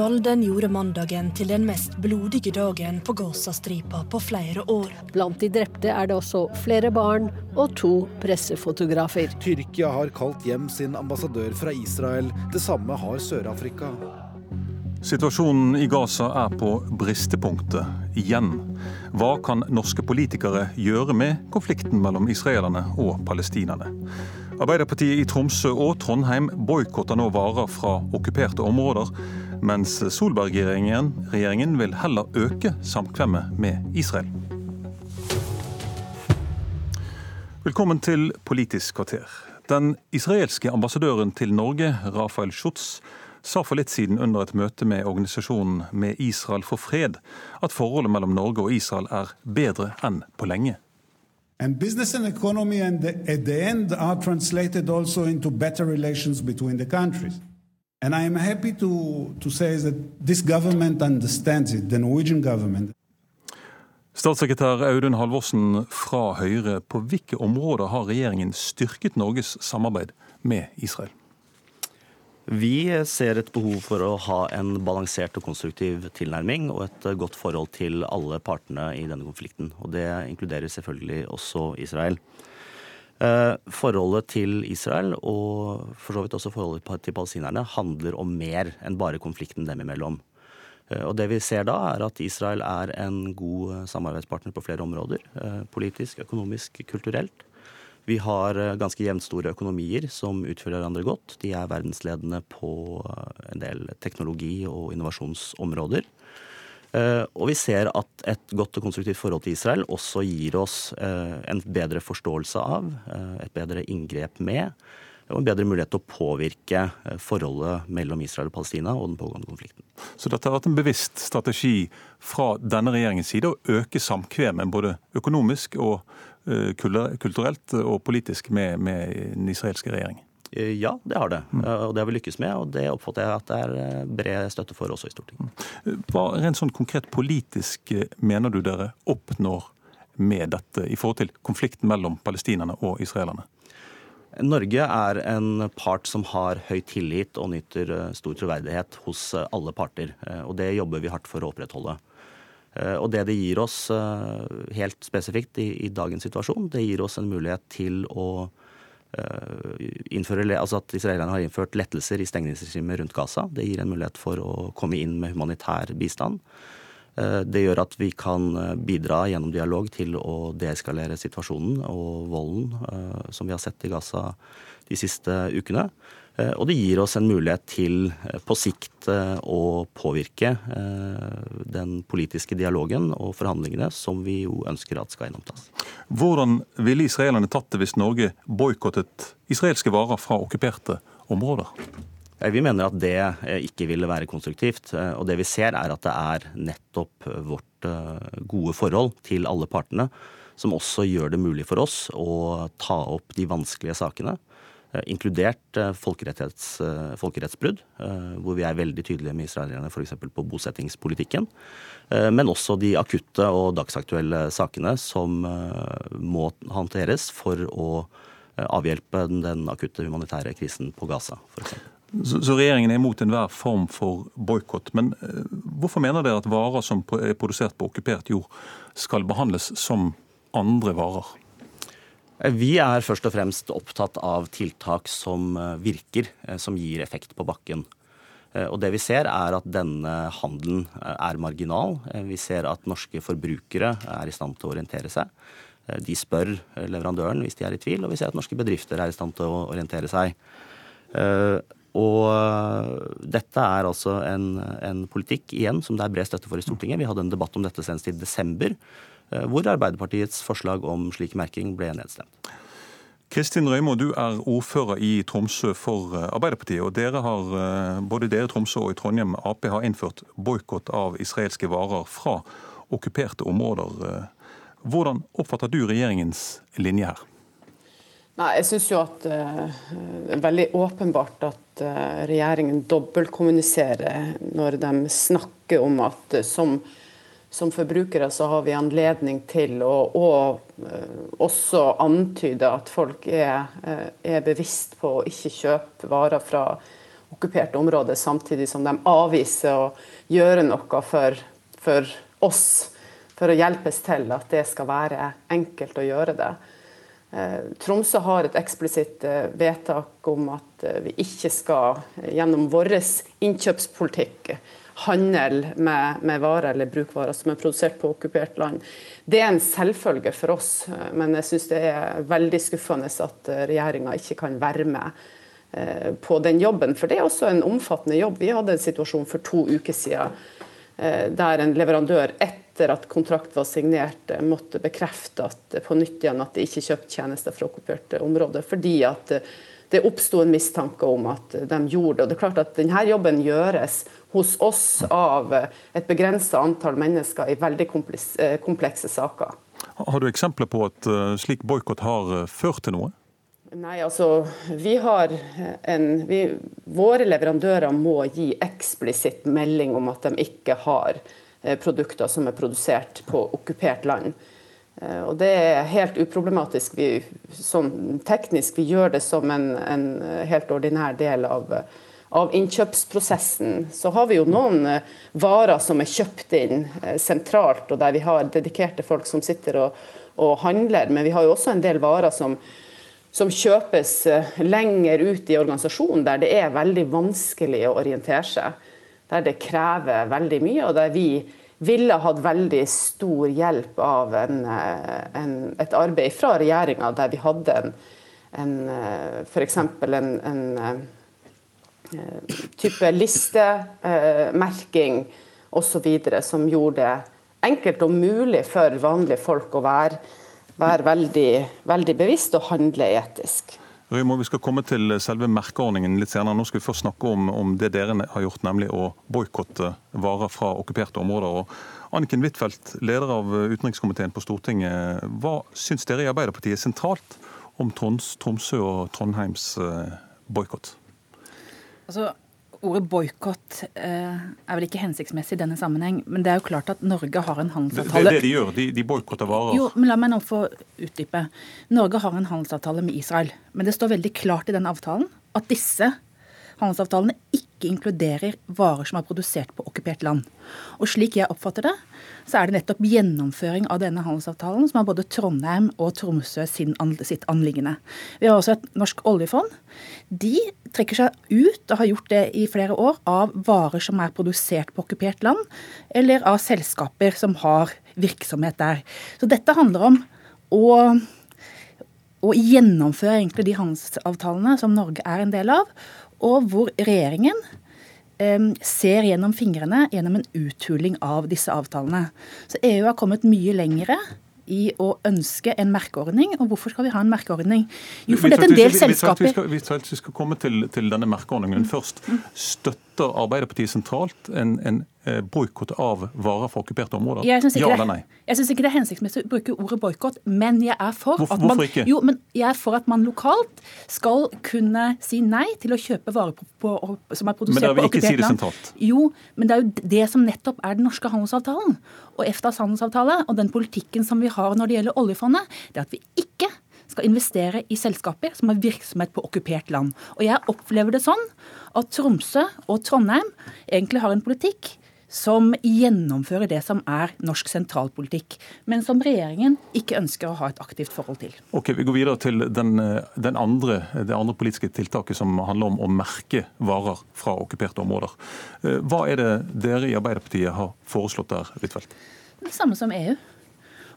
Volden gjorde mandagen til den mest blodige dagen på Gazastripa på flere år. Blant de drepte er det også flere barn og to pressefotografer. Tyrkia har kalt hjem sin ambassadør fra Israel. Det samme har Sør-Afrika. Situasjonen i Gaza er på bristepunktet igjen. Hva kan norske politikere gjøre med konflikten mellom israelerne og palestinerne? Arbeiderpartiet i Tromsø og Trondheim boikotter nå varer fra okkuperte områder, mens Solberg-regjeringen regjeringen vil heller øke samkvemmet med Israel. Velkommen til Politisk kvarter. Den israelske ambassadøren til Norge, Rafael Schutz, sa for litt siden under et møte med organisasjonen Med Israel for fred at forholdet mellom Norge og Israel er bedre enn på lenge. And business and economy, and the, at the end, are translated also into better relations between the countries. And I am happy to, to say that this government understands it, the Norwegian government. Statssekretær Audun Halvorsen fra Høyre, på hvilke områder har regjeringen styrket Norges samarbeid med Israel? Vi ser et behov for å ha en balansert og konstruktiv tilnærming og et godt forhold til alle partene i denne konflikten. Og det inkluderer selvfølgelig også Israel. Eh, forholdet til Israel og for så vidt også forholdet til palestinerne handler om mer enn bare konflikten dem imellom. Eh, og det vi ser da, er at Israel er en god samarbeidspartner på flere områder. Eh, politisk, økonomisk, kulturelt. Vi har eh, ganske jevnstore økonomier som utfører hverandre godt. De er verdensledende på eh, en del teknologi- og innovasjonsområder. Eh, og vi ser at et godt og konstruktivt forhold til Israel også gir oss en bedre forståelse av, et bedre inngrep med, og en bedre mulighet til å påvirke forholdet mellom Israel og Palestina og den pågående konflikten. Så dette har vært en bevisst strategi fra denne regjeringens side å øke samkvemmet både økonomisk og Eh, kulturelt og politisk med, med den israelske regjeringen? Eh, ja, det har det. Mm. Og det har vi lykkes med, og det oppfatter jeg at det er eh, bred støtte for også i Stortinget. Hva rent sånn konkret politisk mener du dere oppnår med dette i forhold til konflikten mellom palestinerne og israelerne? Norge er en part som har høy tillit og nyter stor troverdighet hos alle parter. Og det jobber vi hardt for å opprettholde. Eh, og det det gir oss eh, helt spesifikt i, i, dagens situasjon, det gir oss en mulighet til å eh, innføre, altså at israelerne har innført lettelser i stengningsregimet rundt Gaza. Det gir en mulighet for å komme inn med humanitær bistand. Det gjør at vi kan bidra gjennom dialog til å deeskalere situasjonen og volden som vi har sett i Gaza de siste ukene. Eh, og det gir oss en mulighet til eh, på sikt eh, å påvirke den politiske dialogen og forhandlingene som vi jo ønsker at skal gjennomtas. Hvordan ville israelerne tatt det hvis Norge boikottet israelske varer fra okkuperte områder? Vi mener at det ikke ville være konstruktivt. Og det vi ser er at det er nettopp vårt gode forhold til alle partene som også gjør det mulig for oss å ta opp de vanskelige sakene inkludert eh, eh, folkerettsbrudd, hvor vi er veldig tydelige med israelerne f.eks. på bosettingspolitikken. Men også de akutte og dagsaktuelle sakene som må håndteres for å avhjelpe den akutte humanitære krisen på Gaza, f.eks. Så, så regjeringen er imot enhver form for boikott. Men hvorfor mener dere at varer som er produsert på okkupert jord, skal behandles som andre varer? Vi er først og fremst opptatt av tiltak som eh, virker, eh, som gir effekt på bakken. Eh, og det vi ser er at denne handelen er marginal. Vi ser at norske forbrukere er i stand til å orientere seg. De spør leverandøren hvis de er i tvil, og vi ser at norske bedrifter er i stand til å orientere seg. Og dette er altså en, en politikk igjen som det er bred støtte for i Stortinget. Vi hadde en debatt om dette senest i desember. Eh, hvor Arbeiderpartiets forslag om slik merking ble nedstemt. Kristin Røymo, du er ordfører i Tromsø for eh, Arbeiderpartiet. og dere har, eh, Både dere i Tromsø og i Trondheim Ap har innført boikott av israelske varer fra okkuperte områder. Hvordan oppfatter du regjeringens linje her? Nei, Jeg syns jo at det er veldig åpenbart at regjeringen dobbeltkommuniserer når de snakker om at som som forbrukere så har vi anledning til å å eh, også antyde at folk er, eh, er, bevisst på å ikke kjøpe varer fra okkuperte områder, samtidig som de avviser å gjøre noe for, for oss, for å hjelpes til at det skal være enkelt å gjøre det. Eh, Tromsø har et eksplisitt vedtak om at vi ikke skal gjennom vår innkjøpspolitikk handel med, med, varer eller brukvarer som er produsert på okkupert land. Det er en selvfølge for oss, men jeg syns det er veldig skuffende at regjeringa ikke kan være med på den jobben. For det er også en omfattende jobb. Vi hadde en situasjon for to uker siden der en leverandør etter at kontrakt var signert, eh, måtte bekrefte at, på nytt igjen at de ikke kjøpte tjenester fra okkuperte områder. Fordi at eh, det oppsto en mistanke om at de gjorde det. Og det er klart at Denne jobben gjøres hos oss av eh, et begrensa antall mennesker i veldig komplekse saker. Har du eksempler på at slik boikott har ført til noe? Nei, altså, vi har en, vi, Våre leverandører må gi eksplisitt melding om at de ikke har Eh, produkter som er produsert på okkupert land. Eh, og Det er helt uproblematisk vi, sånn teknisk. Vi gjør det som en, en helt ordinær del av, av, innkjøpsprosessen. Så har vi jo noen eh, varer som er kjøpt inn sentralt, og der vi har dedikerte folk som sitter og, og handler. Men vi har jo også en del varer som, som kjøpes lenger ut i organisasjonen, der det er veldig vanskelig å orientere seg der det krever veldig mye, og der vi ville hatt veldig stor hjelp av en, eh, en, et arbeid fra regjeringa der vi hadde en, en eh, f.eks. en, en eh, type listemerking osv. som gjorde det enkelt og mulig for vanlige folk å være, være veldig, veldig bevisst og handle etisk. Røymo, Vi skal komme til selve merkeordningen litt senere. Nå skal vi først snakke om, om det dere har gjort, nemlig å boikotte varer fra okkuperte områder. Og Anniken Huitfeldt, leder av utenrikskomiteen på Stortinget. Hva syns dere i Arbeiderpartiet sentralt om Troms, Tromsø og Trondheims eh, boikott? Altså, Ordet boikott eh, er vel ikke hensiktsmessig i denne sammenheng, men det er jo klart at Norge har en handelsavtale Det er det de gjør, de, de boikotter varer. Jo, men La meg nå få utdype. Norge har en handelsavtale med Israel, men det står veldig klart i den avtalen at disse handelsavtalene ikke inkluderer varer som er produsert på okkupert land. Og slik jeg oppfatter det, så er det nettopp gjennomføring av denne handelsavtalen som er både Trondheim og Tromsø sin, sitt anliggende. Vi har også et norsk oljefond. De trekker seg ut, og har gjort det i flere år, av varer som er produsert på okkupert land, eller av selskaper som har virksomhet der. Så dette handler om å og gjennomføre egentlig de handelsavtalene som Norge er en del av, og hvor regjeringen ser gjennom fingrene gjennom en uthuling av disse avtalene. Så EU har kommet mye lengre i å ønske en merkeordning. Og hvorfor skal vi ha en merkeordning? Jo, fordi er en del selskaper Vi skal, vi skal, vi skal komme til, til, denne merkeordningen først. Støtter Arbeiderpartiet sentralt en, en Eh, boikott av varer fra okkuperte områder? ja? Jeg syns ikke det er hensiktsmessig å bruke ordet boikott, men jeg er for Hvorfor, at man. Jo, men jeg er for at man lokalt skal kunne si nei til å kjøpe varer på, på, som er produsert på okkupert land. Si jo, men det er jo det som nettopp er den norske handelsavtalen og EFTAs handelsavtale og den politikken som vi har når det gjelder oljefondet, det er at vi ikke skal investere i selskaper som har virksomhet på okkupert land. Og jeg opplever det sånn at Tromsø og Trondheim egentlig har en politikk som gjennomfører det som er norsk sentralpolitikk, men som regjeringen ikke ønsker å ha et aktivt forhold til. Ok, Vi går videre til den, den andre, det andre politiske tiltaket som handler om å merke varer fra okkuperte områder. Eh, hva er det dere i Arbeiderpartiet har foreslått der, Huitfeldt? Det samme som EU.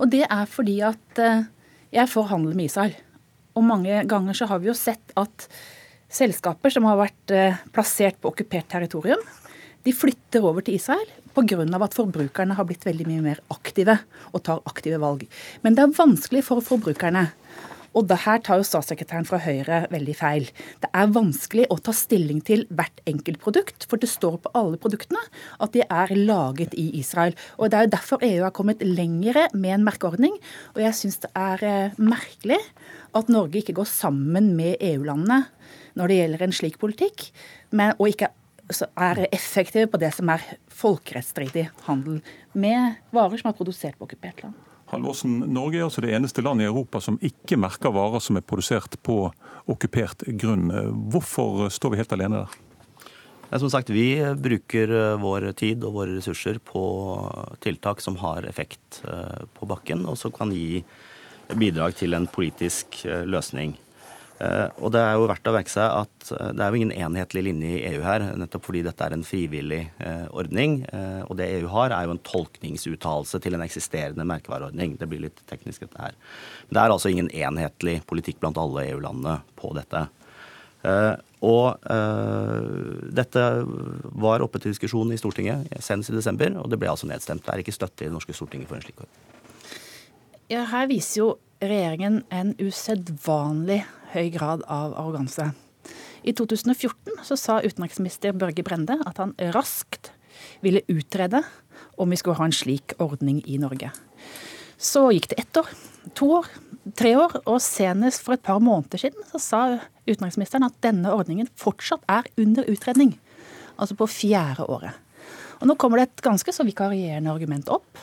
Og det er fordi at eh, jeg er for handel med Israel. Og mange ganger så har vi jo sett at selskaper som har vært eh, plassert på okkupert territorium, de flytter over til Israel pga. at forbrukerne har blitt veldig mye mer aktive og tar aktive valg. Men det er vanskelig for forbrukerne. Og det her tar jo statssekretæren fra Høyre veldig feil. Det er vanskelig å ta stilling til hvert enkelt produkt, for det står på alle produktene at de er laget i Israel. Og Det er jo derfor EU har kommet lengre med en merkeordning. Og jeg syns det er eh, merkelig at Norge ikke går sammen med EU-landene når det gjelder en slik politikk, men, og ikke er effektive på det som er folkerettsstridig handel med varer som er produsert på okkupert land. Halvorsen, Norge er altså det eneste landet i Europa som ikke merker varer som er produsert på okkupert grunn. Hvorfor står vi helt alene der? Ja, som sagt, Vi bruker vår tid og våre ressurser på tiltak som har effekt på bakken, og som kan gi bidrag til en politisk løsning. Eh, og det er jo verdt å merke seg at eh, det er jo ingen enhetlig linje i EU her, nettopp fordi dette er en frivillig eh, ordning. Og det EU har, er jo en tolkningsuttalelse til en eksisterende merkevareordning. Det blir litt teknisk, dette her. Men det er altså ingen enhetlig politikk blant alle EU-landene på dette. Og dette var oppe til diskusjon i Stortinget senest i desember, og det ble altså nedstemt. Det er ikke støtte i det norske Stortinget for en slik ordning. Ja, her viser jo regjeringen en usedvanlig høy grad av arroganse. I 2014 så sa utenriksminister Børge Brende at han raskt ville utrede om vi skulle ha en slik ordning i Norge. Så gikk det ett år, to år, tre år, og senest for et par måneder siden så sa utenriksministeren at denne ordningen fortsatt er under utredning. Altså på fjerde året. Og nå kommer det et ganske så vikarierende argument opp.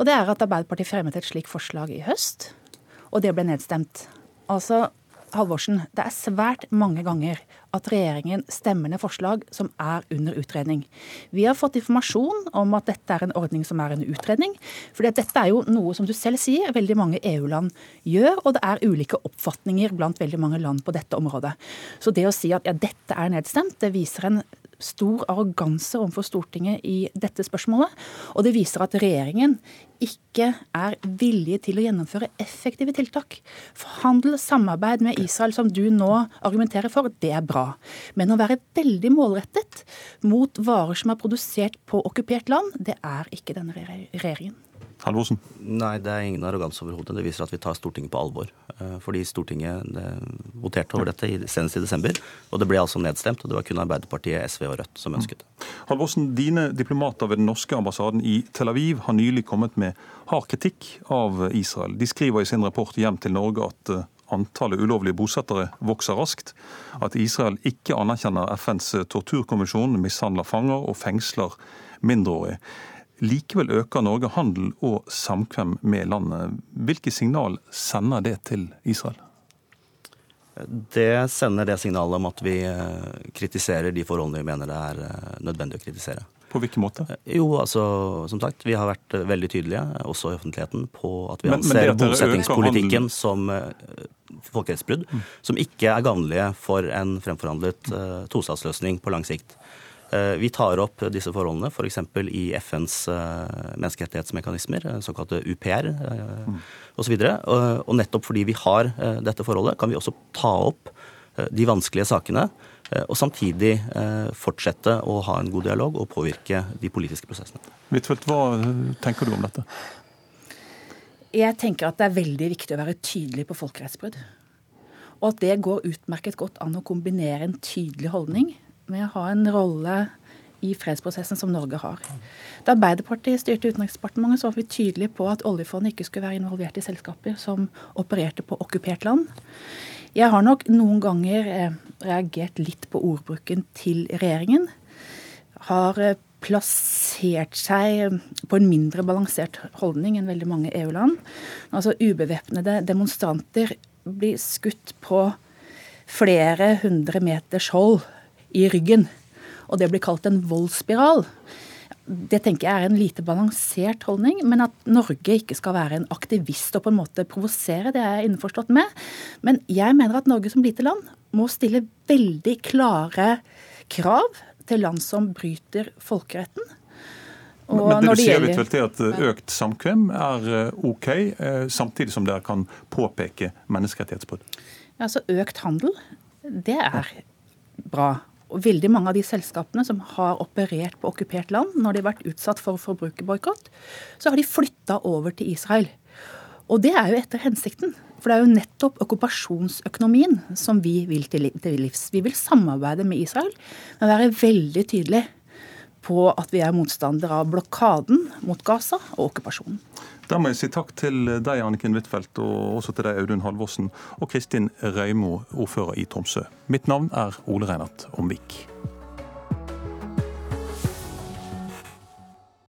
Og det er at Arbeiderpartiet fremmet et slikt forslag i høst, og det ble nedstemt. Altså, Halvorsen, det er svært mange ganger at regjeringen stemmer ned forslag som er under utredning. Vi har fått informasjon om at dette er en ordning som er under utredning. For dette er jo noe som du selv sier, veldig mange EU-land gjør, og det er ulike oppfatninger blant veldig mange land på dette området. Så det å si at ja, dette er nedstemt, det viser en stor arroganse overfor Stortinget i dette spørsmålet. Og det viser at regjeringen ikke er villige til å gjennomføre effektive tiltak. Handel, samarbeid med Israel, som du nå argumenterer for, det er bra. Men å være veldig målrettet mot varer som er produsert på okkupert land, det er ikke denne regjeringen. Halvorsen? Nei, det er ingen arroganse overhodet. Det viser at vi tar Stortinget på alvor. Eh, fordi Stortinget voterte over dette senest i desember, og det ble altså nedstemt. Og det var kun Arbeiderpartiet, SV og Rødt som ønsket det. Mm. Halvorsen, dine diplomater ved den norske ambassaden i Tel Aviv har nylig kommet med hard kritikk av Israel. De skriver i sin rapport hjem til Norge at eh, antallet ulovlige bosettere vokser raskt, at Israel ikke anerkjenner FNs torturkommisjon, mishandler fanger og fengsler mindreårige. Likevel øker Norge handel og samkvem med landet. Hvilke signal sender det til Israel? Det sender det signalet om at vi eh, kritiserer de forholdene vi mener det er eh, nødvendig å kritisere. På hvilken måte? Eh, jo, altså, som sagt, Vi har vært veldig tydelige, også i offentligheten, på at vi anser bosettingspolitikken som folkerettsbrudd, mm. som ikke er gavnlige for en fremforhandlet uh, tostatsløsning på lang sikt. Eh, vi tar opp disse forholdene f.eks. For i FNs eh, menneskerettighetsmekanismer, eh, såkalte UPR osv. Og, og nettopp fordi vi har dette forholdet, kan vi også ta opp de vanskelige sakene. Og samtidig fortsette å ha en god dialog og påvirke de politiske prosessene. Huitfeldt, hva tenker du om dette? Jeg tenker at det er veldig viktig å være tydelig på folkerettsbrudd. Og at det går utmerket godt an å kombinere en tydelig holdning med å ha en rolle i fredsprosessen som Norge har. Da Arbeiderpartiet styrte Utenriksdepartementet, så var vi tydelige på at oljefondet ikke skulle være involvert i selskaper som opererte på okkupert land. Jeg har nok noen ganger eh, reagert litt på ordbruken til regjeringen. Har eh, plassert seg på en mindre balansert holdning enn veldig mange EU-land. Altså ubevæpnede demonstranter blir skutt på flere hundre meters hold i ryggen. Og det blir kalt en voldsspiral. Det tenker jeg er en lite balansert holdning, men at Norge ikke skal være en aktivist og på en måte provosere, det er jeg innforstått med. Men jeg mener at Norge som lite land må stille veldig klare krav til land som bryter folkeretten. Og men det du sier vel til at økt samkvem er eh, OK, eh, samtidig som dere kan påpeke menneskerettighetsbrudd? Altså Økt handel, det er bra. Veldig mange av de selskapene som har operert på okkupert land, når de har vært utsatt for forbrukerboikott, så har de flytta over til Israel. Og det er jo etter hensikten. For det er jo nettopp okkupasjonsøkonomien som vi vil til livs. Vi vil samarbeide med Israel, men være veldig tydelige på at vi er motstandere av blokaden mot Gaza og okkupasjonen. Da må jeg si takk til deg, Anniken Huitfeldt, og også til deg, Audun Halvorsen, og Kristin Røymo, ordfører i Tromsø. Mitt navn er Ole Reinert Omvik.